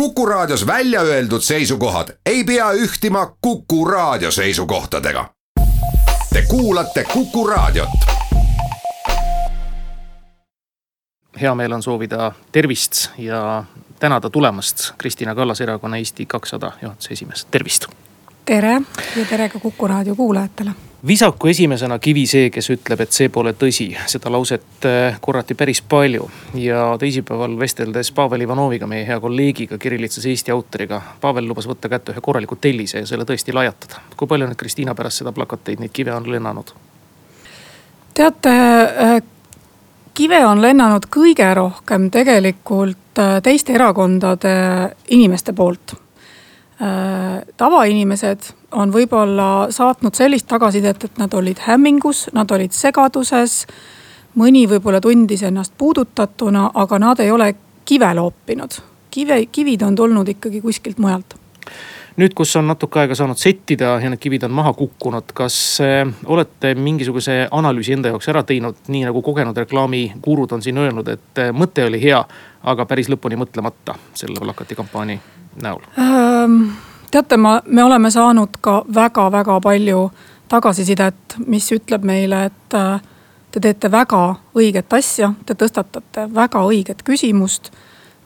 Kuku Raadios välja öeldud seisukohad ei pea ühtima Kuku Raadio seisukohtadega. Te kuulate Kuku Raadiot. hea meel on soovida tervist ja tänada tulemast Kristina Kallas, erakonna Eesti kakssada juhatuse esimees, tervist. tere ja tere ka Kuku Raadio kuulajatele visaku esimesena kivi see, kes ütleb, et see pole tõsi. seda lauset äh, korrati päris palju ja teisipäeval vesteldes Pavel Ivanoviga, meie hea kolleegiga, kirillitsas Eesti autoriga. Pavel lubas võtta kätte ühe korraliku tellise ja selle tõesti lajatada. kui palju nüüd Kristiina pärast seda plakateid, neid kive on lennanud? teate, äh, kive on lennanud kõige rohkem tegelikult äh, teiste erakondade inimeste poolt tavainimesed on võib-olla saatnud sellist tagasisidet, et nad olid hämmingus, nad olid segaduses. mõni võib-olla tundis ennast puudutatuna, aga nad ei ole kive loopinud. kive, kivid on tulnud ikkagi kuskilt mujalt nüüd, kus on natuke aega saanud settida ja need kivid on maha kukkunud, kas äh, olete mingisuguse analüüsi enda jaoks ära teinud, nii nagu kogenud reklaamigurud on siin öelnud, et äh, mõte oli hea, aga päris lõpuni mõtlemata selle plakatikampaania näol ähm,? teate, ma, me oleme saanud ka väga-väga palju tagasisidet, mis ütleb meile, et äh, te teete väga õiget asja, te tõstatate väga õiget küsimust.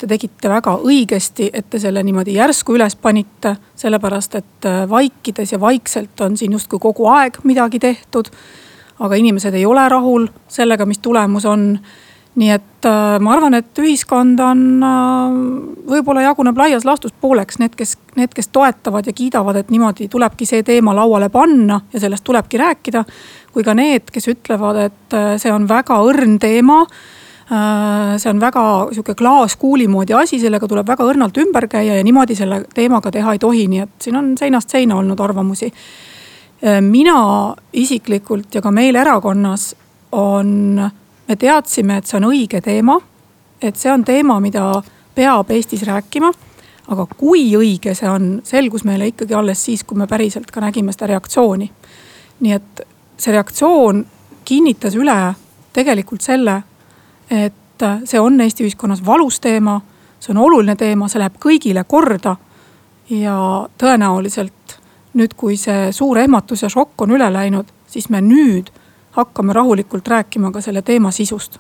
Te tegite väga õigesti, et te selle niimoodi järsku üles panite, sellepärast et äh, vaikides ja vaikselt on siin justkui kogu aeg midagi tehtud. aga inimesed ei ole rahul sellega, mis tulemus on nii et äh, ma arvan, et ühiskond on äh,, võib-olla jaguneb laias laastus pooleks, need, kes, need, kes toetavad ja kiidavad, et niimoodi tulebki see teema lauale panna ja sellest tulebki rääkida. kui ka need, kes ütlevad, et see on väga õrn teema. See on väga sihuke klaaskuuli moodi asi, sellega tuleb väga õrnalt ümber käia ja niimoodi selle teemaga teha ei tohi, nii et siin on seinast seina olnud arvamusi. Äh, mina isiklikult ja ka meil erakonnas on me teadsime, et see on õige teema. et see on teema, mida peab Eestis rääkima. aga kui õige see on, selgus meile ikkagi alles siis, kui me päriselt ka nägime seda reaktsiooni. nii et see reaktsioon kinnitas üle tegelikult selle, et see on Eesti ühiskonnas valus teema, see on oluline teema, see läheb kõigile korda. ja tõenäoliselt nüüd, kui see suur ehmatus ja šokk on üle läinud, siis me nüüd hakkame rahulikult rääkima ka selle teema sisust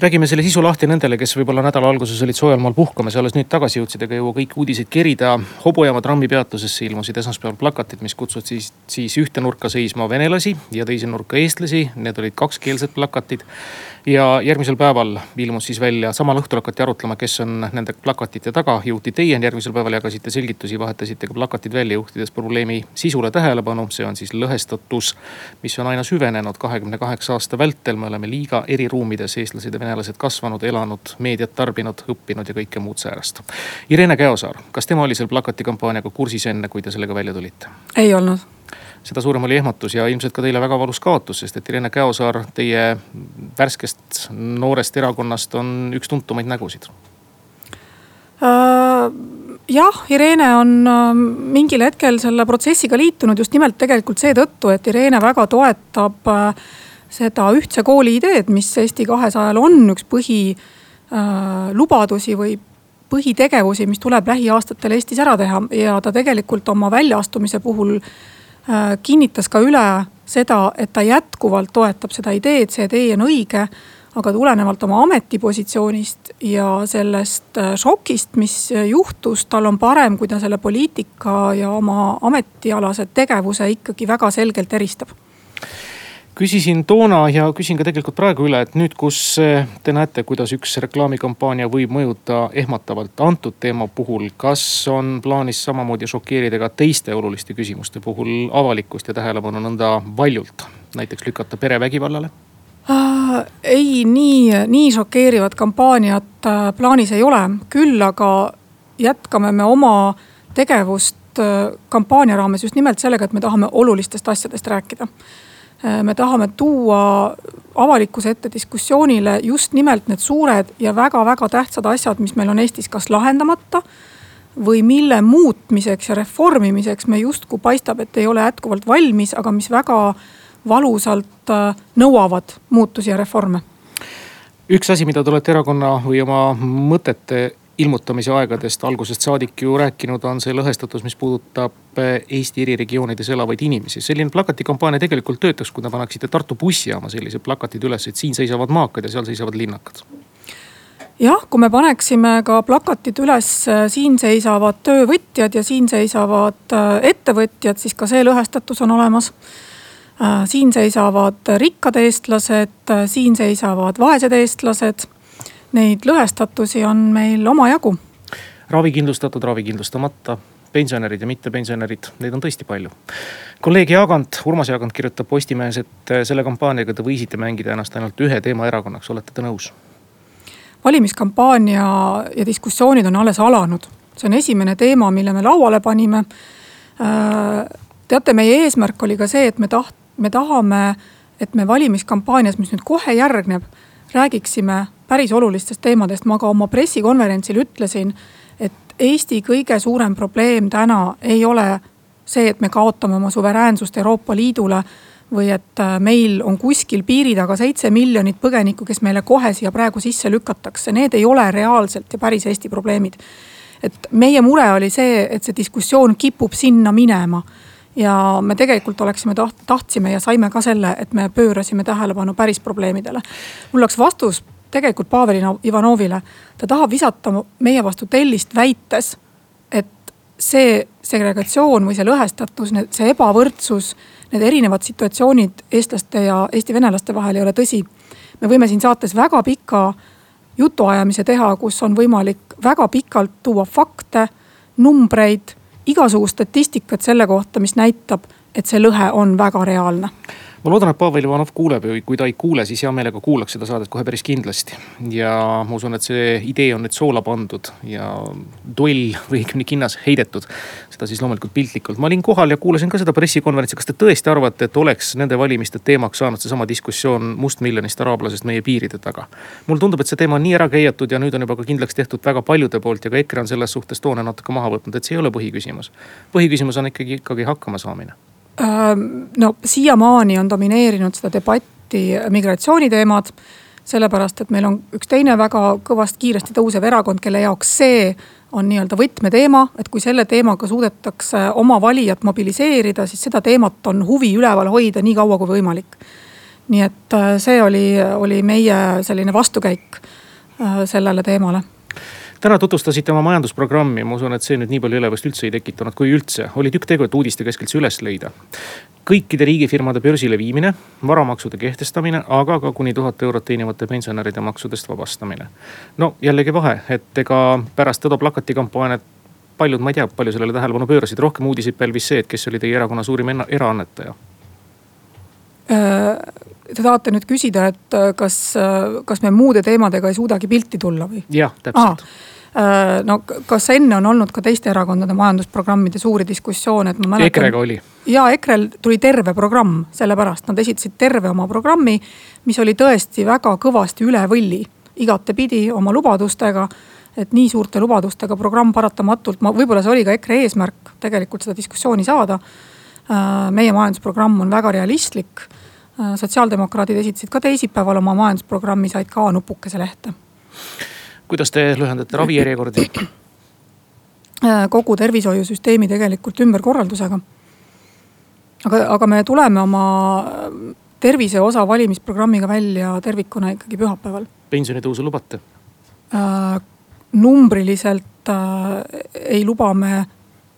räägime selle sisu lahti nendele, kes võib-olla nädala alguses olid soojal maal puhkamas ja alles nüüd tagasi jõudsid ega jõua kõiki uudiseid kerida. Hobujaama trammipeatusesse ilmusid esmaspäeval plakatid, mis kutsuvad siis, siis ühte nurka seisma venelasi ja teise nurka eestlasi. Need olid kakskeelsed plakatid ja järgmisel päeval ilmus siis välja, samal õhtul hakati arutlema, kes on nende plakatite taga, jõuti teieni, järgmisel päeval jagasite selgitusi, vahetasite ka plakatid välja, juhtides probleemi sisule tähelepanu. see on siis lõhestatus, mis on aina süvenenud kahekümne kaheksa aasta vältel. me oleme liiga eri ruumides, eestlased ja venelased kasvanud, elanud, meediat tarbinud, õppinud ja kõike muud säärast. Irene Käosaar, kas tema oli selle plakatikampaaniaga kursis enne, kui te sellega välja tulite? ei olnud seda suurem oli ehmatus ja ilmselt ka teile väga valus kaotus, sest et Irene Käosaar teie värskest noorest erakonnast on üks tuntumaid nägusid. Uh jah, Irene on ähm, mingil hetkel selle protsessiga liitunud just nimelt tegelikult seetõttu, et Irene väga toetab äh, seda ühtse kooli ideed, mis Eesti kahesajal on üks põhilubadusi äh, või põhitegevusi, mis tuleb lähiaastatel Eestis ära teha. Ja ta tegelikult oma väljaastumise puhul Äh, kinnitas ka üle seda, et ta jätkuvalt toetab seda ideed, see idee on õige. aga tulenevalt oma ametipositsioonist ja sellest äh, šokist, mis juhtus, tal on parem, kui ta selle poliitika ja oma ametialase tegevuse ikkagi väga selgelt eristab küsisin toona ja küsin ka tegelikult praegu üle, et nüüd, kus eh, te näete, kuidas üks reklaamikampaania võib mõjuda ehmatavalt antud teema puhul. kas on plaanis samamoodi šokeerida ka teiste oluliste küsimuste puhul avalikkust ja tähelepanu nõnda valjult, näiteks lükata perevägivallale? Äh, ei, nii, nii šokeerivat kampaaniat äh, plaanis ei ole, küll aga jätkame me oma tegevust äh, kampaania raames just nimelt sellega, et me tahame olulistest asjadest rääkida me tahame tuua avalikkuse ette diskussioonile just nimelt need suured ja väga-väga tähtsad asjad, mis meil on Eestis kas lahendamata või mille muutmiseks ja reformimiseks me justkui paistab, et ei ole jätkuvalt valmis, aga mis väga valusalt äh, nõuavad muutusi ja reforme. Üks asi, mida te olete erakonna või oma mõtete ilmutamise aegadest algusest saadik ju rääkinud, on see lõhestatus, mis puudutab eh, Eesti eri regioonides elavaid inimesi. selline plakatikampaania tegelikult töötaks, kui te paneksite Tartu bussijaama sellised plakatid üles, et siin seisavad maakad ja seal seisavad linnakad jah, kui me paneksime ka plakatid üles, äh, siin seisavad töövõtjad ja siin seisavad äh, ettevõtjad, siis ka see lõhestatus on olemas. Siin seisavad rikkad eestlased, siin seisavad vaesed eestlased. Neid lõhestatusi on meil omajagu. ravikindlustatud, ravikindlustamata, pensionärid ja mittepensionärid, neid on tõesti palju. kolleeg Jaagant, Urmas Jaagant kirjutab Postimehes, et selle kampaaniaga te võisite mängida ennast ainult ühe teemaerakonnaks, olete te nõus? valimiskampaania ja diskussioonid on alles alanud. see on esimene teema, mille me lauale panime. Äh, teate, meie eesmärk oli ka see, et me taht-, me tahame, et me valimiskampaanias, mis nüüd kohe järgneb, räägiksime päris olulistest teemadest. ma ka oma pressikonverentsil ütlesin, et Eesti kõige suurem probleem täna ei ole see, et me kaotame oma suveräänsust Euroopa Liidule või et äh, meil on kuskil piiri taga seitse miljonit põgenikku, kes meile kohe siia praegu sisse lükatakse, need ei ole reaalselt ja päris Eesti probleemid. et meie mure oli see, et see diskussioon kipub sinna minema ja me tegelikult oleksime taht-, tahtsime ja saime ka selle, et me pöörasime tähelepanu päris probleemidele. mul oleks vastus tegelikult Pavel Ivanovile, ta tahab visata meie vastu tellist väites, et see segregatsioon või see lõhestatus, see ebavõrdsus need erinevad situatsioonid eestlaste ja eesti venelaste vahel ei ole tõsi. me võime siin saates väga pika jutuajamise teha, kus on võimalik väga pikalt tuua fakte, numbreid, igasugust statistikat selle kohta, mis näitab, et see lõhe on väga reaalne ma loodan, et Pavel Ivanov kuuleb ja kui ta ei kuule, siis hea meelega kuulaks seda saadet kohe päris kindlasti. ja ma usun, et see idee on nüüd soola pandud ja duell või õigemini kinnas heidetud. seda siis loomulikult piltlikult. ma olin kohal ja kuulasin ka seda pressikonverentsi. kas te tõesti arvate, et oleks nende valimiste teemaks saanud seesama diskussioon mustmiljonist araablasest meie piiride taga? mulle tundub, et see teema on nii ära käiatud ja nüüd on juba ka kindlaks tehtud väga paljude poolt ja ka EKRE on selles suhtes toone natuke maha võtnud, et see ei ole põhiküsimus. põhiküsimus on ikkagi, ikkagi hakkamasaamine no siiamaani on domineerinud seda debatti migratsiooniteemad. sellepärast, et meil on üks teine väga kõvasti kiiresti tõusev erakond, kelle jaoks see on nii-öelda võtmeteema, et kui selle teemaga suudetakse oma valijat mobiliseerida, siis seda teemat on huvi üleval hoida nii kaua kui võimalik. nii et see oli, oli meie selline vastukäik sellele teemale täna tutvustasite oma majandusprogrammi, ma usun, et see nüüd nii palju elevust üldse ei tekitanud, kui üldse. oli tükk tegu, et uudiste keskelt see üles leida. kõikide riigifirmade börsile viimine, varamaksude kehtestamine, aga ka kuni tuhat eurot teenivate pensionäride maksudest vabastamine. no jällegi vahe, et ega pärast Tõdo plakati kampaaniat paljud, ma ei tea, palju sellele tähelepanu pöörasid, rohkem uudiseid pälvis see, et kes oli teie erakonna suurim eraannetaja äh, Te tahate nüüd küsida, et äh, kas, äh, kas me muude teemadega ei suudagi pilti tulla või? jah, täpselt. Äh, no kas enne on olnud ka teiste erakondade majandusprogrammide suuri diskussioone, et ma mäletan. EKRE-ga oli. ja EKRE-l tuli terve programm, sellepärast nad esitasid terve oma programmi, mis oli tõesti väga kõvasti üle võlli, igatepidi oma lubadustega et nii suurte lubadustega programm paratamatult, ma, võib-olla see oli ka EKRE eesmärk tegelikult seda diskussiooni saada. Äh, meie majandusprogramm on väga realistlik. Äh, sotsiaaldemokraadid esitasid ka teisipäeval oma majandusprogrammi, said ka nupukese lehte kuidas te lühendate ravijärjekordi? Äh, kogu tervishoiusüsteemi tegelikult ümberkorraldusega. aga, aga me tuleme oma äh, tervise osa valimisprogrammiga välja tervikuna ikkagi pühapäeval. pensionitõusu lubate äh,? numbriliselt äh, ei luba me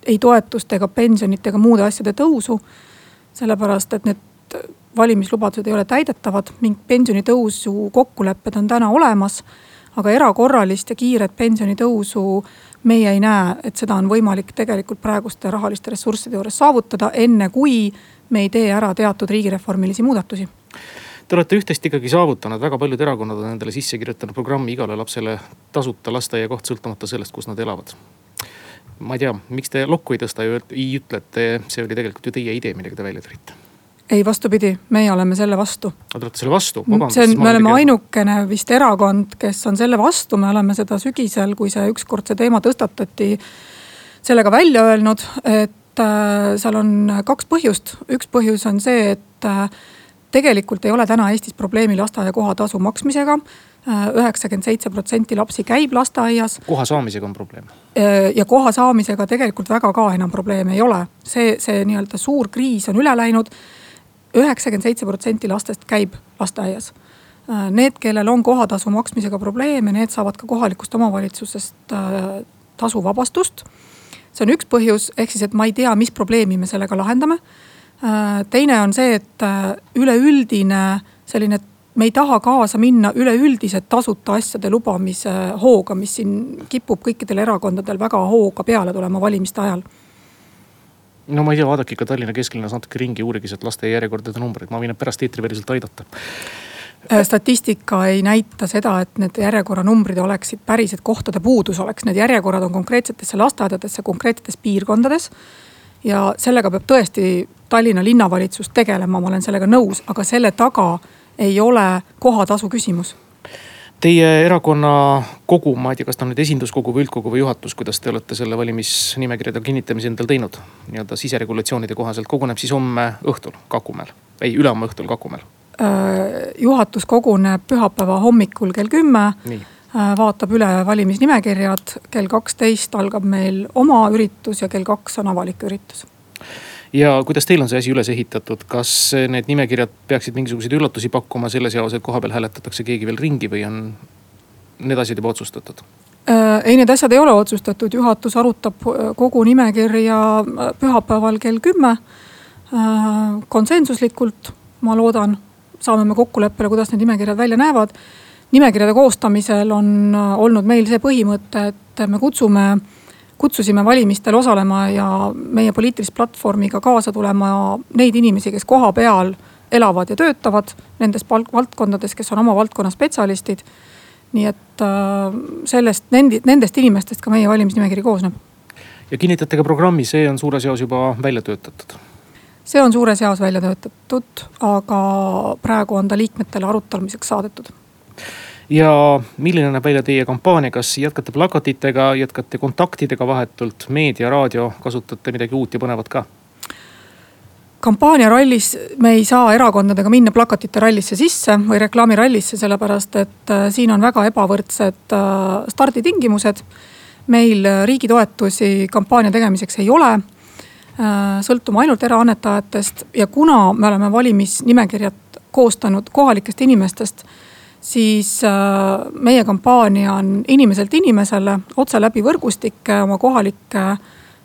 ei toetust ega pensionit ega muude asjade tõusu. sellepärast, et need valimislubadused ei ole täidetavad, mingid pensionitõusu kokkulepped on täna olemas aga erakorralist ja kiiret pensionitõusu meie ei näe, et seda on võimalik tegelikult praeguste rahaliste ressursside juures saavutada, enne kui me ei tee ära teatud riigireformilisi muudatusi. Te olete üht-teist ikkagi saavutanud, väga paljud erakonnad on endale sisse kirjutanud programmi igale lapsele tasuta lasteaiakoht, sõltumata sellest, kus nad elavad. ma ei tea, miks te lokku ei tõsta ja ei ütle, et see oli tegelikult ju teie idee, millega te välja tulite ei, vastupidi, meie oleme selle vastu. Te olete selle vastu, vabandust. see on, me oleme ainukene vist erakond, kes on selle vastu, me oleme seda sügisel, kui see ükskord see teema tõstatati, sellega välja öelnud, et äh, seal on kaks põhjust. üks põhjus on see, et äh, tegelikult ei ole täna Eestis probleemi lasteaia kohatasu maksmisega üheksakümmend seitse protsenti lapsi käib lasteaias. koha saamisega on probleem. ja koha saamisega tegelikult väga ka enam probleeme ei ole, see, see nii-öelda suur kriis on üle läinud. Üheksakümmend seitse protsenti lastest käib lasteaias. Need, kellel on kohatasu maksmisega probleeme, need saavad ka kohalikust omavalitsusest tasuvabastust. see on üks põhjus, ehk siis, et ma ei tea, mis probleemi me sellega lahendame. teine on see, et üleüldine selline me ei taha kaasa minna üleüldise tasuta asjade lubamise hooga, mis siin kipub kõikidel erakondadel väga hooga peale tulema valimiste ajal no ma ei tea, vaadake ikka Tallinna kesklinnas natuke ringi, uurige sealt laste järjekordade numbreid, ma võin pärast eetriväliselt aidata. Äh, statistika ei näita seda, et need järjekorranumbrid oleksid päris, et kohtade puudus oleks, need järjekorrad on konkreetsetesse lasteaedadesse, konkreetsetes piirkondades. ja sellega peab tõesti Tallinna linnavalitsus tegelema, ma olen sellega nõus, aga selle taga ei ole kohatasu küsimus. Teie erakonna kogu, ma ei tea, kas ta on nüüd esinduskogu või üldkogu või juhatus, kuidas te olete selle valimisnimekirjade kinnitamise endal teinud? nii-öelda siseregulatsioonide kohaselt koguneb siis homme õhtul Kakumäel, ei ülehomme õhtul Kakumäel. Äh, juhatus koguneb pühapäeva hommikul kell kümme äh, vaatab üle valimisnimekirjad, kell kaksteist algab meil oma üritus ja kell kaks on avalik üritus ja kuidas teil on see asi üles ehitatud, kas need nimekirjad peaksid mingisuguseid üllatusi pakkuma selles jaos, et kohapeal hääletatakse keegi veel ringi või on need asjad juba otsustatud? Äh, ei, need asjad ei ole otsustatud, juhatus arutab äh, kogu nimekirja äh, pühapäeval kell kümme. konsensuslikult, ma loodan, saame me kokkuleppele, kuidas need nimekirjad välja näevad. nimekirjade koostamisel on olnud meil see põhimõte, et me kutsume kutsusime valimistel osalema ja meie poliitilist platvormiga kaasa tulema neid inimesi, kes kohapeal elavad ja töötavad nendes valdkondades, kes on oma valdkonna spetsialistid. nii et äh, sellest, nendest inimestest ka meie valimisnimekiri koosneb. ja kinnitate ka programmi, see on suures jaos juba välja töötatud? see on suures jaos välja töötatud, aga praegu on ta liikmetele arutamiseks saadetud ja milline näeb välja teie kampaania, kas jätkate plakatitega, jätkate kontaktidega vahetult, meedia, raadio, kasutate midagi uut ja põnevat ka? kampaaniarallis me ei saa erakondadega minna plakatite rallisse sisse või reklaamirallisse, sellepärast et äh, siin on väga ebavõrdsed äh, starditingimused. meil riigi toetusi kampaania tegemiseks ei ole. Äh, sõltume ainult eraannetajatest ja kuna me oleme valimisnimekirjad koostanud kohalikest inimestest siis äh, meie kampaania on inimeselt inimesele otse läbi võrgustike, oma kohalike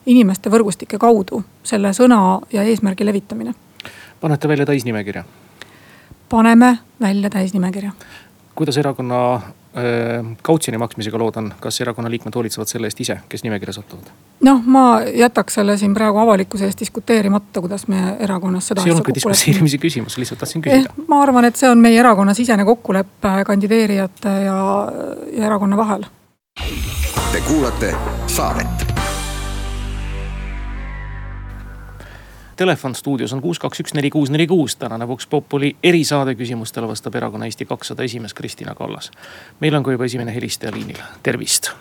inimeste võrgustike kaudu selle sõna ja eesmärgi levitamine. panete välja täisnimekirja? paneme välja täisnimekirja. kuidas erakonna Äh, kautsjoni maksmisega loodan, kas erakonna liikmed hoolitsevad selle eest ise, kes nimekirja satuvad? noh, ma jätaks selle siin praegu avalikkuse ees diskuteerimata, kuidas me erakonnas seda. see ei olnud ka diskusseerimise küsimus, lihtsalt tahtsin küsida eh,. ma arvan, et see on meie erakonna sisene kokkulepe kandideerijate ja, ja erakonna vahel. Te kuulate saadet telefon stuudios on kuus, kaks, üks, neli, kuus, neli, kuus. tänane Vox Populi erisaade küsimustele vastab erakonna Eesti kakssada esimees Kristina Kallas. meil on ka juba esimene helistaja liinil, tervist.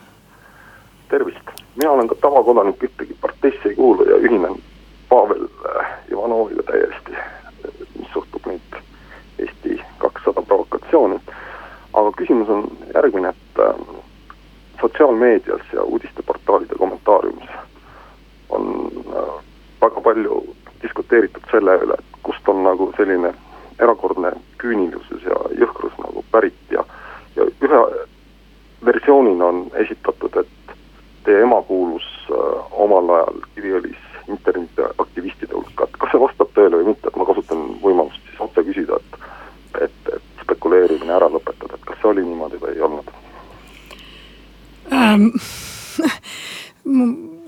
tervist, mina olen ka tavakodanik, ühtegi parteisse ei kuulu ja ühinen Pavel äh, Ivanoviga täiesti, mis suhtub nüüd Eesti kakssada provokatsiooni. aga küsimus on järgmine, et äh, sotsiaalmeedias ja uudisteportaalide kommentaariumis on äh, väga palju diskuteeritud selle üle, et kust on nagu selline erakordne küünilisus ja jõhkrus nagu pärit ja, ja ühe versioonina on esitatud, et teie ema kuulus äh, omal ajal Kiviõlis internetiaktivistide hulka, et kas see vastab tõele või mitte, et ma kasutan võimalust siis otse küsida, et et, et spekuleerimine ära lõpetada, et kas see oli niimoodi või ei olnud? Ähm,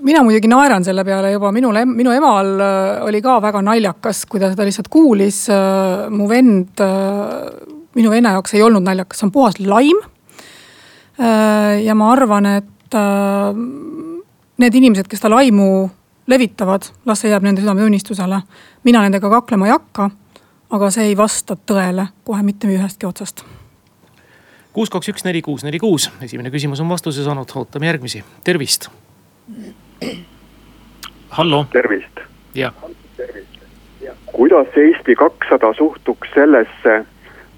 mina muidugi naeran selle peale juba, minul, minu emal äh, oli ka väga naljakas, kui ta seda lihtsalt kuulis. Äh, mu vend, äh, minu venna jaoks ei olnud naljakas, see on puhas laim. ja ma arvan, et need inimesed, kes seda laimu levitavad, las see jääb nende südametunnistusele. mina nendega kaklema ei hakka. aga see ei vasta tõele kohe mitte ühestki otsast kuus, kaks, üks, neli, kuus, neli, kuus, esimene küsimus on vastuse saanud, ootame järgmisi, tervist hallo. tervist. jah. kuidas Eesti kakssada suhtuks sellesse,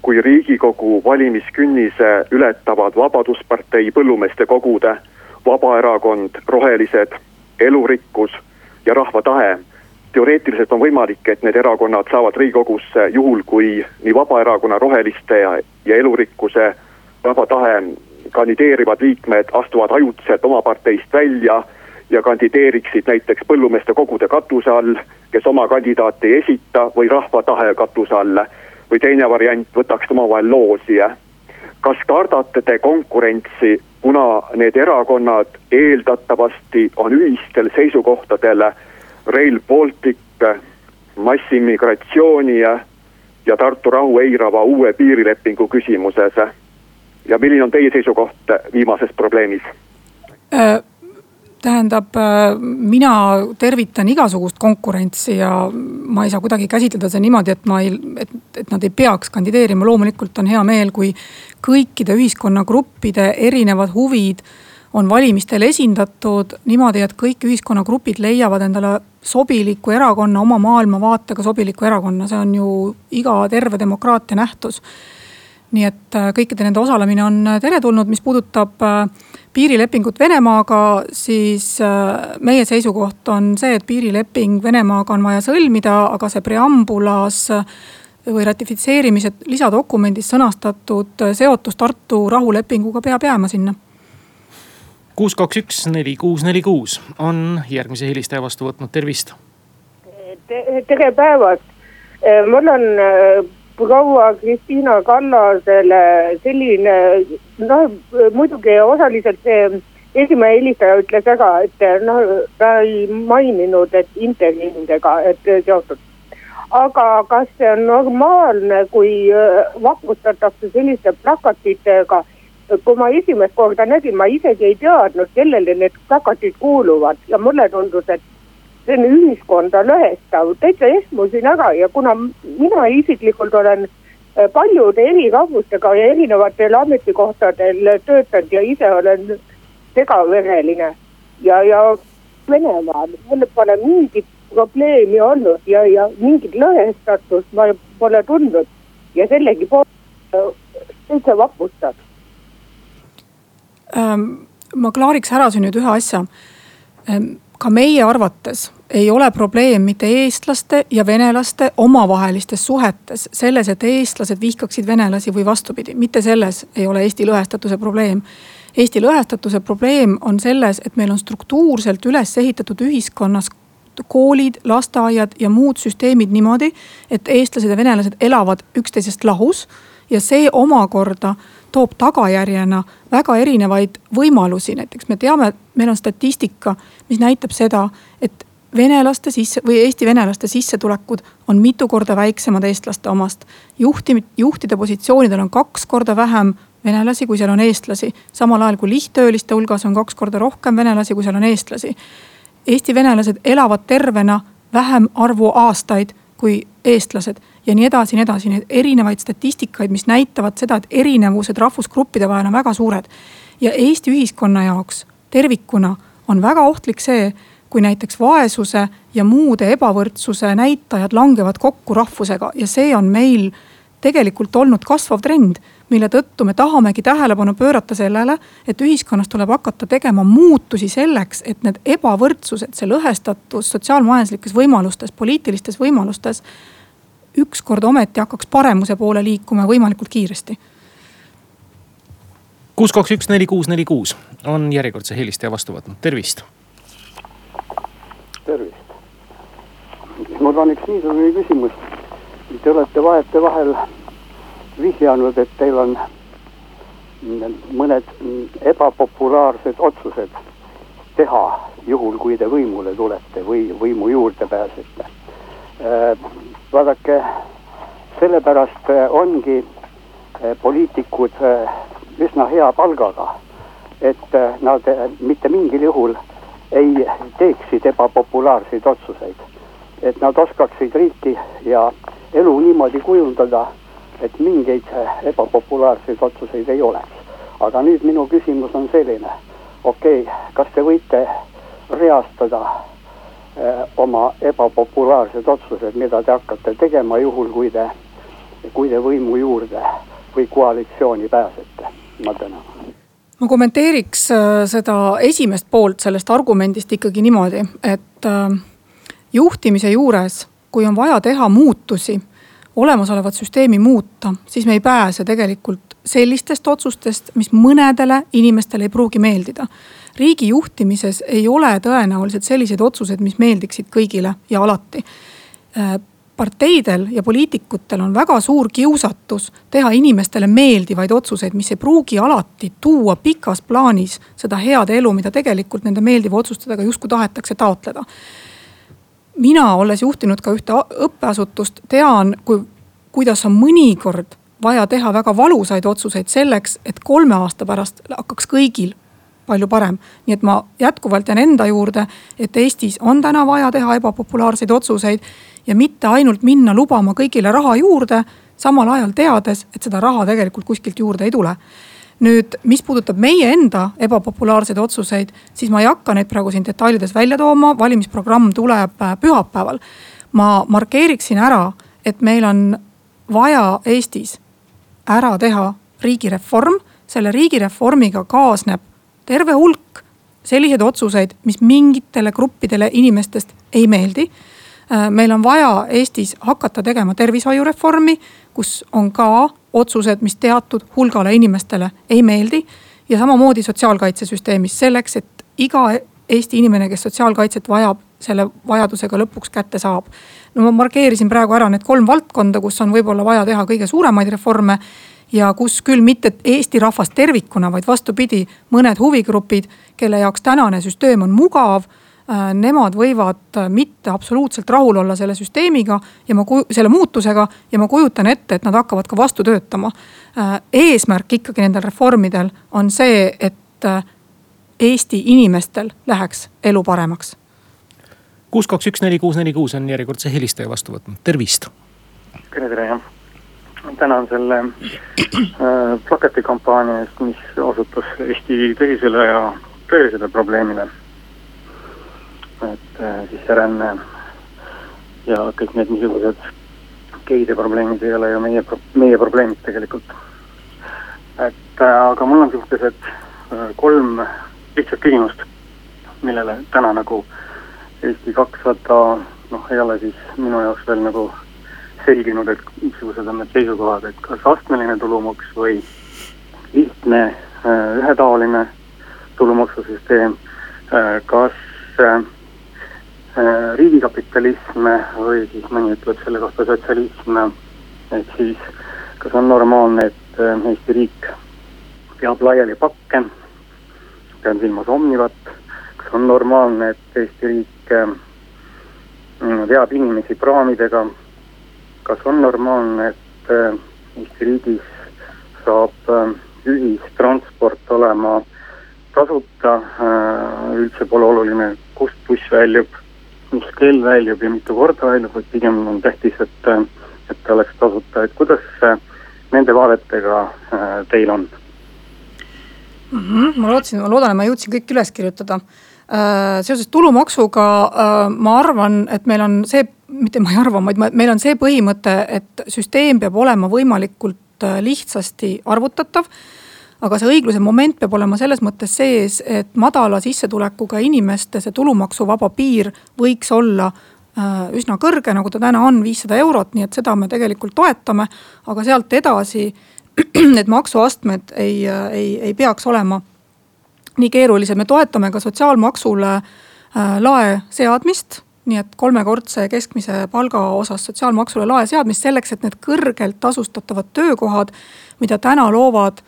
kui riigikogu valimiskünnise ületavad Vabaduspartei Põllumeeste Kogude, Vabaerakond, Rohelised, Elurikkus ja Rahva Tahe. teoreetiliselt on võimalik, et need erakonnad saavad riigikogusse juhul, kui nii Vabaerakonna, Roheliste ja, ja Elurikkuse, Rahva Tahe kandideerivad liikmed astuvad ajutiselt oma parteist välja ja kandideeriksid näiteks põllumeeste kogude katuse all, kes oma kandidaati ei esita või rahva tahe katuse all. või teine variant, võtaks omavahel loosi. kas kardate te konkurentsi, kuna need erakonnad eeldatavasti on ühistel seisukohtadel Rail Baltic, massiimmigratsiooni ja, ja Tartu rahu eirava uue piirilepingu küsimuses? ja milline on teie seisukoht viimases probleemis äh,? Tähendab, äh, mina tervitan igasugust konkurentsi ja ma ei saa kuidagi käsitleda seda niimoodi, et ma ei, et, et nad ei peaks kandideerima. loomulikult on hea meel, kui kõikide ühiskonnagruppide erinevad huvid on valimistel esindatud niimoodi, et kõik ühiskonnagrupid leiavad endale sobiliku erakonna, oma maailmavaatega sobiliku erakonna, see on ju iga terve demokraatia nähtus nii et äh, kõikide nende osalemine on teretulnud, mis puudutab äh, piirilepingut Venemaaga, siis äh, meie seisukoht on see, et piirileping Venemaaga on vaja sõlmida, aga see preambulas või ratifitseerimise lisadokumendis sõnastatud seotus Tartu rahulepinguga peab jääma sinna. kuus, kaks, üks, neli, kuus, neli, kuus on järgmise helistaja vastu võtnud, tervist Te,. tere päevast, mul on proua Kristiina Kallasele selline noh, muidugi osaliselt see esimene helistaja ütles ära, et noh, ta ei maininud, et intervjuudega, et seotud. aga kas see on normaalne, kui äh, vapustatakse selliste plakatitega? kui ma esimest korda nägin, ma isegi ei teadnud, kellele need plakatid kuuluvad ja mulle tundus, et see on ühiskonda lõhestav, täitsa ehmusin ära ja kuna mina isiklikult olen äh, paljude eri rahvustega ja erinevatel ametikohtadel töötanud ja ise olen segavereline ja, ja Venemaal mul pole mingit probleemi olnud ja, ja mingit lõhestatust ma pole tundnud. Ja sellegipoolest täitsa vapustav ähm,. ma klaariks ära siin nüüd ühe asja. Ähm, ka meie arvates ei ole probleem mitte eestlaste ja venelaste omavahelistes suhetes, selles, et eestlased vihkaksid venelasi või vastupidi, mitte selles ei ole Eesti lõhestatuse probleem. Eesti lõhestatuse probleem on selles, et meil on struktuurselt üles ehitatud ühiskonnas koolid, lasteaiad ja muud süsteemid niimoodi, et eestlased ja venelased elavad üksteisest lahus ja see omakorda toob tagajärjena väga erinevaid võimalusi, näiteks me teame, meil on statistika, mis näitab seda, et venelaste sisse või Eesti venelaste sissetulekud on mitu korda väiksemad eestlaste omast. juhti, juhtide positsioonidel on kaks korda vähem venelasi, kui seal on eestlasi. samal ajal kui lihttööliste hulgas on kaks korda rohkem venelasi, kui seal on eestlasi. Eesti venelased elavad tervena vähem arvu aastaid kui eestlased ja nii edasi, nii edasi, neid erinevaid statistikaid, mis näitavad seda, et erinevused rahvusgruppide vahel on väga suured. ja Eesti ühiskonna jaoks tervikuna on väga ohtlik see kui näiteks vaesuse ja muude ebavõrdsuse näitajad langevad kokku rahvusega ja see on meil tegelikult olnud kasvav trend, mille tõttu me tahamegi tähelepanu pöörata sellele, et ühiskonnas tuleb hakata tegema muutusi selleks, et need ebavõrdsused, see lõhestatus sotsiaalmajanduslikes võimalustes, poliitilistes võimalustes ükskord ometi hakkaks paremuse poole liikuma võimalikult kiiresti. kuus, kaks, üks, neli, kuus, neli, kuus on järjekordse helistaja vastu võtnud, tervist tervist. mul on üks niisugune küsimus. Te olete vahetevahel vihjanud, et teil on mõned ebapopulaarsed otsused teha, juhul kui te võimule tulete või võimu juurde pääsete. Vaadake, sellepärast ongi äh, poliitikud äh, üsna hea palgaga, et nad mitte mingil juhul ei teeksid ebapopulaarseid otsuseid. et nad oskaksid riiki ja elu niimoodi kujundada, et mingeid ebapopulaarseid otsuseid ei oleks. aga nüüd minu küsimus on selline, okei okay,, kas te võite reastada eh, oma ebapopulaarsed otsused, mida te hakkate tegema, juhul kui te kui te võimu juurde või koalitsiooni pääsete? ma tänan ma kommenteeriks seda esimest poolt sellest argumendist ikkagi niimoodi, et juhtimise juures, kui on vaja teha muutusi, olemasolevat süsteemi muuta, siis me ei pääse tegelikult sellistest otsustest, mis mõnedele inimestele ei pruugi meeldida. Riigi juhtimises ei ole tõenäoliselt selliseid otsuseid, mis meeldiksid kõigile ja alati. Äh, parteidel ja poliitikutel on väga suur kiusatus teha inimestele meeldivaid otsuseid, mis ei pruugi alati tuua pikas plaanis seda head elu, mida tegelikult nende meeldiva otsustega justkui tahetakse taotleda mina, olles juhtinud ka ühte õppeasutust, tean, kui, kuidas on mõnikord vaja teha väga valusaid otsuseid selleks, et kolme aasta pärast hakkaks kõigil palju parem. nii et ma jätkuvalt jään enda juurde, et Eestis on täna vaja teha ebapopulaarseid otsuseid ja mitte ainult minna lubama kõigile raha juurde, samal ajal teades, et seda raha tegelikult kuskilt juurde ei tule nüüd, mis puudutab meie enda ebapopulaarseid otsuseid, siis ma ei hakka neid praegu siin detailides välja tooma, valimisprogramm tuleb äh, pühapäeval. ma markeeriksin ära, et meil on vaja Eestis ära teha riigireform, selle riigireformiga kaasneb terve hulk selliseid otsuseid, mis mingitele gruppidele inimestest ei meeldi. Äh, meil on vaja Eestis hakata tegema tervishoiureformi, kus on ka otsused, mis teatud hulgale inimestele ei meeldi. ja samamoodi sotsiaalkaitsesüsteemis selleks, et iga Eesti inimene, kes sotsiaalkaitset vajab, selle vajaduse ka lõpuks kätte saab. no ma markeerisin praegu ära need kolm valdkonda, kus on võib-olla vaja teha kõige suuremaid reforme ja kus küll mitte Eesti rahvast tervikuna, vaid vastupidi, mõned huvigrupid, kelle jaoks tänane süsteem on mugav Äh, nemad võivad äh, mitte absoluutselt rahul olla selle süsteemiga ja ma, selle muutusega ja ma kujutan ette, et nad hakkavad ka vastu töötama. Äh, eesmärk ikkagi nendel reformidel on see, et Eesti inimestel läheks elu paremaks. kuus, kaks, üks, neli, kuus, neli, kuus on järjekordse helistaja vastu võtnud, tervist. tere, tere jah tänan selle äh, plakatikampaania eest, mis osutus Eesti tõsisele ja tõelisele probleemile et äh, sisseränne ja kõik need niisugused geide probleemid ei ole ju meie, meie probleemid tegelikult. et äh, aga mul on sihukesed äh, kolm lihtsat küsimust, millele täna nagu Eesti kakssada noh, ei ole siis minu jaoks veel nagu selginud, et missugused on need seisukohad, et kas astmeline tulumaks või lihtne ühetaoline tulumaksusüsteem, kas Äh, riigikapitalism või siis mõni ütleb selle kohta sotsialism. et siis kas on normaalne, et äh, Eesti riik peab laiali pakke, pean silmas Omnivat, kas on normaalne, et Eesti riik äh, veab inimesi praamidega, kas on normaalne, et Eesti riigis saab ühistransport olema tasuta, üldse pole oluline, kust buss väljub mis kell väljub ja mitu korda väljub, vaid pigem on tähtis, et, et ta oleks tasuta, et kuidas nende vaadetega äh, teil on mm? -hmm. ma lootsin, ma loodan, et ma jõudsin kõik üles kirjutada. Äh, seoses tulumaksuga äh, ma arvan, et meil on see, mitte ma ei arva, vaid meil on see põhimõte, et süsteem peab olema võimalikult lihtsasti arvutatav aga see õigluse moment peab olema selles mõttes sees, et madala sissetulekuga inimeste see tulumaksuvaba piir võiks olla äh, üsna kõrge, nagu ta täna on, viissada eurot, nii et seda me tegelikult toetame. aga sealt edasi need maksuastmed ei, ei, ei peaks olema nii keerulised, me toetame ka sotsiaalmaksule äh, lae seadmist nii et kolmekordse keskmise palga osas sotsiaalmaksule lae seadmist selleks, et need kõrgelt tasustatavad töökohad, mida täna loovad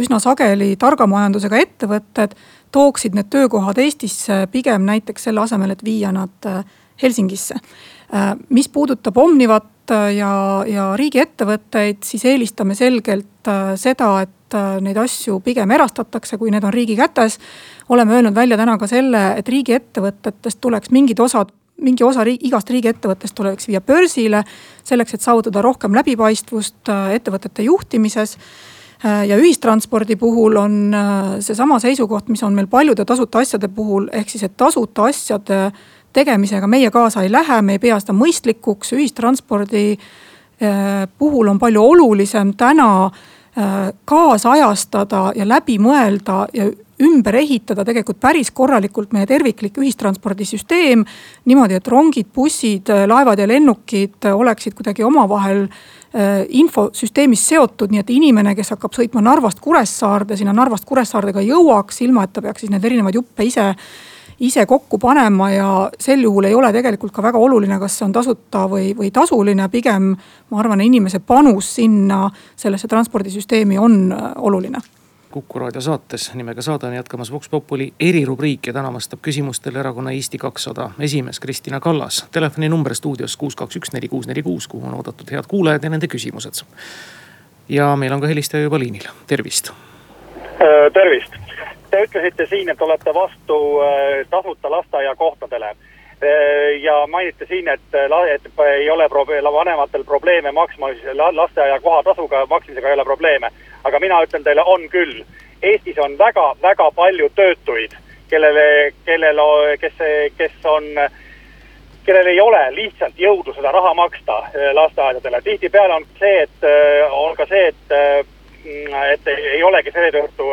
üsna sageli targa majandusega ettevõtted tooksid need töökohad Eestisse pigem näiteks selle asemel, et viia nad äh, Helsingisse. Äh, mis puudutab Omnivat äh, ja, ja riigiettevõtteid, siis eelistame selgelt seda, et neid asju pigem erastatakse, kui need on riigi kätes. oleme öelnud välja täna ka selle, et riigiettevõtetest tuleks mingid osad mingi osa riigi, igast riigiettevõttest tuleks viia börsile selleks, et saavutada rohkem läbipaistvust ettevõtete juhtimises. Äh, ja ühistranspordi puhul on äh, seesama seisukoht, mis on meil paljude tasuta asjade puhul, ehk siis, et tasuta asjade tegemisega meie kaasa ei lähe, me ei pea seda mõistlikuks, ühistranspordi puhul on palju olulisem täna kaasajastada ja läbi mõelda ja ümber ehitada tegelikult päris korralikult meie terviklik ühistranspordisüsteem. niimoodi, et rongid, bussid, laevad ja lennukid oleksid kuidagi omavahel infosüsteemis seotud, nii et inimene, kes hakkab sõitma Narvast Kuressaarde, sinna Narvast Kuressaarde ka jõuaks, ilma et ta peaks siis neid erinevaid juppe ise ise kokku panema ja sel juhul ei ole tegelikult ka väga oluline, kas see on tasuta või, või tasuline, pigem ma arvan, inimese panus sinna sellesse transpordisüsteemi on äh, oluline Kuku raadio saates nimega Saade on jätkamas Vox Populi erirubriik ja täna vastab küsimustele erakonna Eesti kakssada esimees Kristina Kallas. telefoninumber stuudios kuus, kaks, üks, neli, kuus, neli, kuus, kuhu on oodatud head kuulajad ja nende küsimused. ja meil on ka helistaja juba liinil, tervist. Äh, tervist Te ütlesite siin, et olete vastu äh, tasuta lasteaiakohtadele äh, ja mainite siin, et, et ei ole probe-, vanematel probleeme maksma lasteaia kohatasuga maksmisega ei ole probleeme. Aga mina ütlen teile, on küll. Eestis on väga-väga palju töötuid, kellele, kellel, kes, kes on, kellel ei ole lihtsalt jõudu seda raha maksta äh, lasteaedadele. tihtipeale on see, et on ka see, et Mm, et ei olegi selle tõttu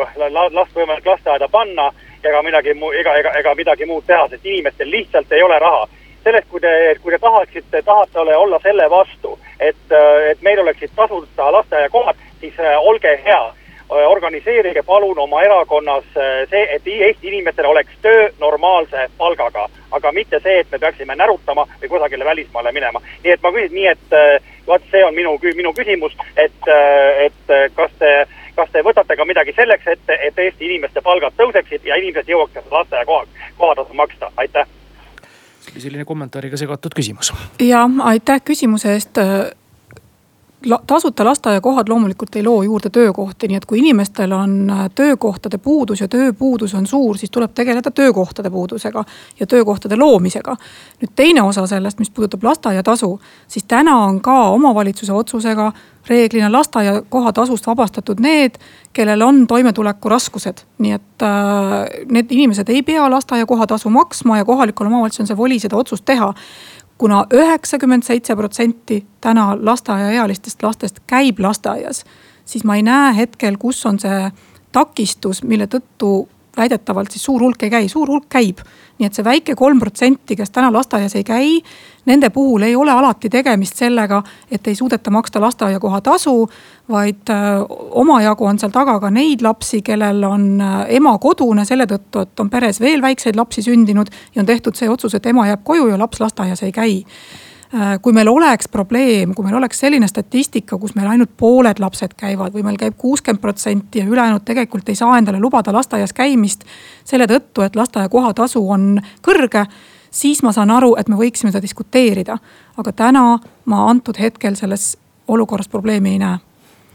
last võimalik lasteaeda panna ega midagi muu, ega, ega, ega midagi muud teha, sest inimestel lihtsalt ei ole raha. sellest, kui te, kui te tahaksite, tahate olla selle vastu, et, et meil oleksid tasuta lasteaiakohad, siis äh, olge hea äh, organiseerige palun oma erakonnas äh, see, et Eesti inimestel oleks töö normaalse palgaga, aga mitte see, et me peaksime närutama või kusagile välismaale minema. nii et ma küsin nii, et vot see on minu, minu küsimus, et, et kas te, kas te võtate ka midagi selleks ette, et Eesti inimeste palgad tõuseksid ja inimesed jõuaksid lasteaiakoha, kohatasu maksta, aitäh see oli selline kommentaariga segatud küsimus. ja aitäh küsimuse eest la, tasuta lasteaiakohad loomulikult ei loo juurde töökohti, nii et kui inimestel on äh, töökohtade puudus ja tööpuudus on suur, siis tuleb tegeleda töökohtade puudusega ja töökohtade loomisega. nüüd teine osa sellest, mis puudutab lasteaiatasu, siis täna on ka omavalitsuse otsusega reeglina lasteaiakoha tasust vabastatud need, kellel on toimetulekuraskused. nii et äh, need inimesed ei pea lasteaiakoha tasu maksma ja kohalikul omavalitsusel on see voli seda otsust teha kuna üheksakümmend seitse protsenti täna lasteaiaealistest lastest käib lasteaias, siis ma ei näe hetkel, kus on see takistus, mille tõttu väidetavalt siis suur hulk ei käi, suur hulk käib. nii et see väike kolm protsenti, kes täna lasteaias ei käi, nende puhul ei ole alati tegemist sellega, et ei suudeta maksta lasteaiakoha tasu. vaid äh, omajagu on seal taga ka neid lapsi, kellel on äh, ema kodune selle tõttu, et on peres veel väikseid lapsi sündinud ja on tehtud see otsus, et ema jääb koju ja laps lasteaias ei käi kui meil oleks probleem, kui meil oleks selline statistika, kus meil ainult pooled lapsed käivad või meil käib kuuskümmend protsenti ja ülejäänud tegelikult ei saa endale lubada lasteaias käimist. selle tõttu, et lasteaia kohatasu on kõrge, siis ma saan aru, et me võiksime seda diskuteerida. aga täna ma antud hetkel selles olukorras probleemi ei näe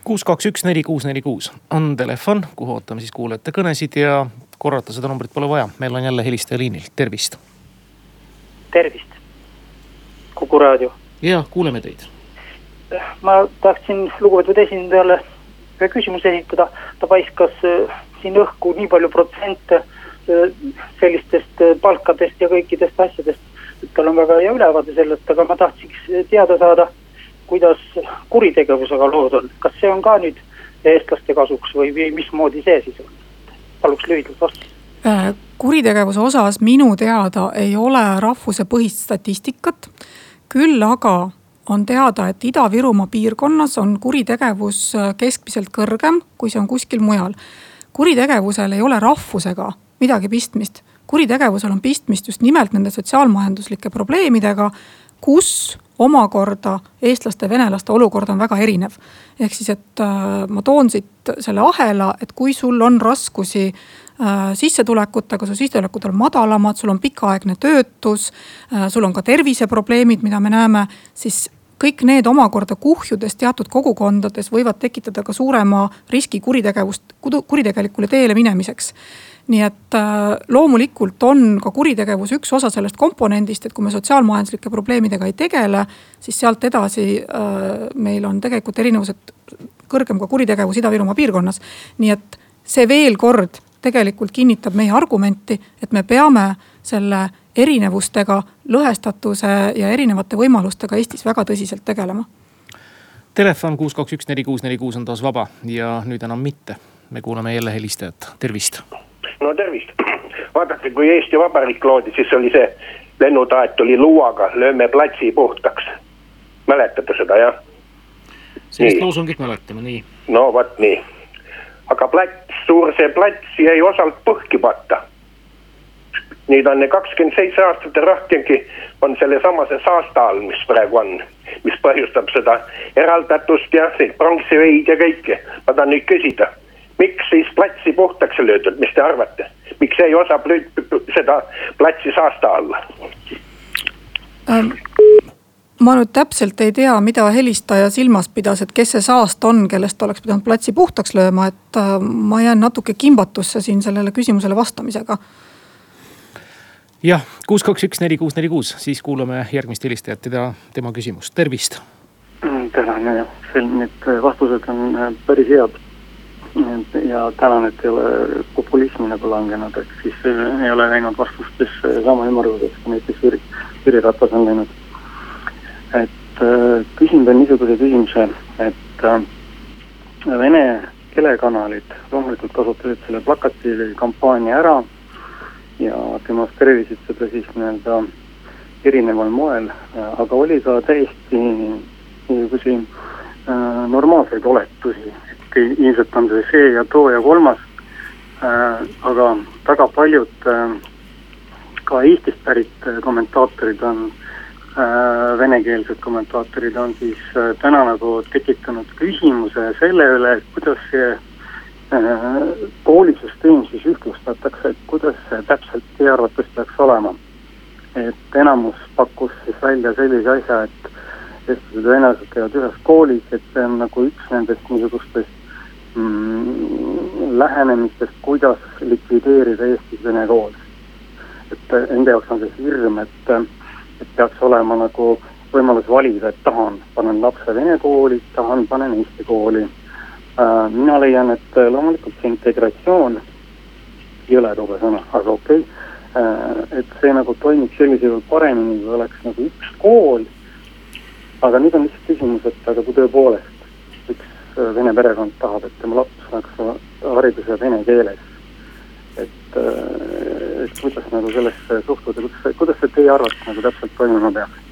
kuus, kaks, üks, neli, kuus, neli, kuus on telefon, kuhu ootame siis kuulajate kõnesid ja korrata seda numbrit pole vaja, meil on jälle helistaja liinil, tervist. tervist Kuku raadio. ja, kuuleme teid. ma tahtsin lugupeetud esindajale ühe küsimuse esitada. ta paiskas äh, siin õhku nii palju protsente äh, sellistest äh, palkadest ja kõikidest asjadest. et tal on väga hea ülevaade sellest, aga ma tahtsiks teada saada, kuidas kuritegevusega lood on. kas see on ka nüüd eestlaste kasuks või, või mismoodi see siis on? paluks lühidalt vastust kuritegevuse osas minu teada ei ole rahvusepõhist statistikat küll aga on teada, et Ida-Virumaa piirkonnas on kuritegevus äh, keskmiselt kõrgem, kui see on kuskil mujal. kuritegevusel ei ole rahvusega midagi pistmist. kuritegevusel on pistmist just nimelt nende sotsiaalmajanduslike probleemidega, kus omakorda eestlaste venelaste olukord on väga erinev. ehk siis, et äh, ma toon siit selle ahela, et kui sul on raskusi Äh, sissetulekutega, su sissetulekud on madalamad, sul on pikaaegne töötus, äh, sul on ka terviseprobleemid, mida me näeme, siis kõik need omakorda kuhjudes teatud kogukondades võivad tekitada ka suurema riski kuritegevust, kuritegelikule teele minemiseks nii et äh, loomulikult on ka kuritegevus üks osa sellest komponendist, et kui me sotsiaalmajanduslike probleemidega ei tegele, siis sealt edasi meil on tegelikult erinevused kõrgem ka kuritegevus Ida-Virumaa piirkonnas. nii et see veel kord tegelikult kinnitab meie argumenti, et me peame selle erinevustega, lõhestatuse ja erinevate võimalustega Eestis väga tõsiselt tegelema Telefon kuus, kaks, üks, neli, kuus, neli, kuus on taas vaba ja nüüd enam mitte. me kuulame jälle helistajat, tervist. No tervist, vaadake, kui Eesti Vabariik loodi, siis oli see lennutaat oli luuaga, lööme platsi puhtaks. mäletate seda jah? sellist loosungit mäletame, nii. no vot nii, aga plats, suur see plats jäi osalt põhki patta nüüd on kakskümmend seitse aastat ja rohkemgi on sellesamase saasta all, mis praegu on, mis põhjustab seda eraldatust ja pronksiveid ja kõike. ma tahan nüüd küsida, miks siis platsi puhtaks ei löödud, mis te arvate, miks jäi osa seda platsi saasta alla ähm.? ma nüüd täpselt ei tea, mida helistaja silmas pidas, et kes see saast on, kellest oleks pidanud platsi puhtaks lööma, et äh, ma jään natuke kimbatusse siin sellele küsimusele vastamisega jah, kuus, kaks, üks, neli, kuus, neli, kuus, siis kuulame järgmist helistajat, teda, tema küsimust, tervist. Mm, tänan ja need vastused on äh, päris head. Ja tänan, et ei ole populismi nagu langenud, et siis äh, ei ole läinud vastustes äh, sama ümmarguseks, kui näiteks Jüri, Jüri Ratas on läinud. et küsin veel niisuguse küsimuse, et Vene telekanalid loomulikult kasutasid selle plakati kampaania ära ja demonstreerisid seda siis nii-öelda erineval moel, aga oli ka täiesti niisuguseid äh, normaalseid oletusi, et ilmselt on see see ja too ja kolmas äh,. aga väga paljud äh, ka Eestist pärit kommentaatorid on äh,, venekeelsed kommentaatorid on siis äh, täna nagu tekitanud küsimuse selle üle, et kuidas see Äh, koolisüsteem siis ühtlustatakse, et kuidas see täpselt teie arvates peaks olema? et enamus pakkus siis välja sellise asja, et eestlased ja venelased käivad ühes koolis, et see on nagu üks nendest niisugustest lähenemistest, kuidas likvideerida Eestis vene kool. et enda jaoks on see hirm, et, et peaks olema nagu võimalus valida, et tahan, panen lapse vene kooli, tahan, panen eesti kooli Äh, mina leian, et äh, loomulikult see integratsioon, jõle tobe sõna, aga okei okay,, äh, et see nagu toimiks sellisel juhul paremini, kui oleks nagu üks kool. aga nüüd on lihtsalt küsimus, et aga kui tõepoolest vene perekond tahab, et tema laps saaks hariduse vene keeles, et, et kuidas nagu sellesse suhtuda, kuidas, kuidas see teie arvates nagu täpselt toimuma peaks?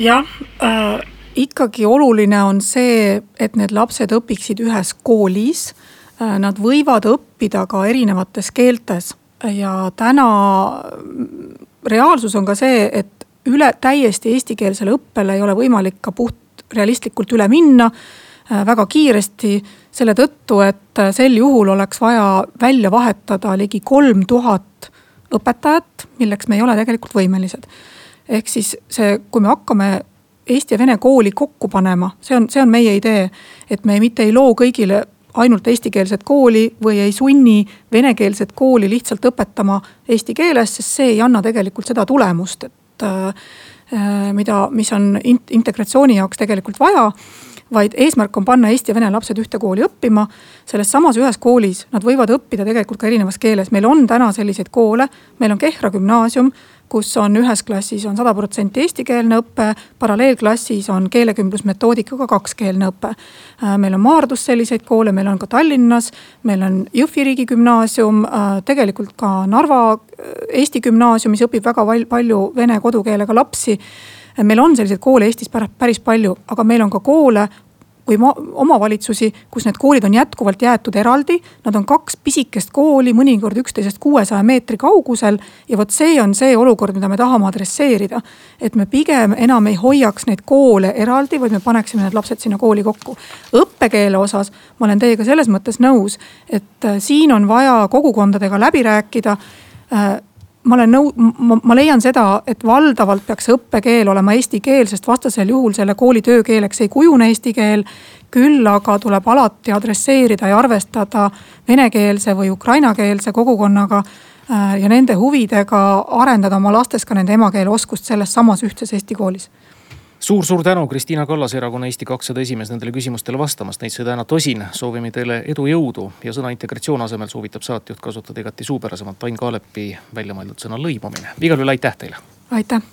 jah äh ikkagi oluline on see, et need lapsed õpiksid ühes koolis. Äh, nad võivad õppida ka erinevates keeltes ja täna reaalsus on ka see, et üle, täiesti eestikeelsele õppele ei ole võimalik ka puht realistlikult üle minna äh, väga kiiresti. selle tõttu, et äh, sel juhul oleks vaja välja vahetada ligi kolm tuhat õpetajat, milleks me ei ole tegelikult võimelised. ehk siis see, kui me hakkame Eesti ja Vene kooli kokku panema, see on, see on meie idee. et me mitte ei loo kõigile ainult eestikeelset kooli või ei sunni venekeelset kooli lihtsalt õpetama eesti keeles, sest see ei anna tegelikult seda tulemust, et äh, mida, mis on integratsiooni jaoks tegelikult vaja vaid eesmärk on panna eesti ja vene lapsed ühte kooli õppima. selles samas ühes koolis nad võivad õppida tegelikult ka erinevas keeles, meil on täna selliseid koole, meil on Kehra gümnaasium, kus on ühes klassis on sada protsenti eestikeelne õpe, paralleelklassis on keelekümblusmetoodikaga kakskeelne õpe. Äh, meil on Maardus selliseid koole, meil on ka Tallinnas, meil on Jõhvi riigigümnaasium, äh, tegelikult ka Narva äh, Eesti gümnaasiumis õpib väga palju vene kodukeelega lapsi meil on selliseid koole Eestis päris palju, aga meil on ka koole, või omavalitsusi, kus need koolid on jätkuvalt jäetud eraldi. Nad on kaks pisikest kooli, mõnikord üksteisest kuuesaja meetri kaugusel. ja vot see on see olukord, mida me tahame adresseerida. et me pigem enam ei hoiaks neid koole eraldi, vaid me paneksime need lapsed sinna kooli kokku. õppekeele osas ma olen teiega selles mõttes nõus, et äh, siin on vaja kogukondadega läbi rääkida äh, ma olen nõu-, ma, ma leian seda, et valdavalt peaks õppekeel olema eesti keel, sest vastasel juhul selle kooli töökeeleks ei kujune eesti keel. küll aga tuleb alati adresseerida ja arvestada venekeelse või ukrainakeelse kogukonnaga äh, ja nende huvidega arendada oma lastes ka nende emakeele oskust selles samas ühtses Eesti koolis suur-suur tänu, Kristiina Kallas, erakonna Eesti kakssada esimees nendele küsimustele vastamast, neid sai täna tosin. soovime teile edu, jõudu ja sõna integratsioon asemel soovitab saatejuht kasutada igati suupärasemalt Ain Kaalepi välja mõeldud sõna lõimumine. igal juhul aitäh teile. aitäh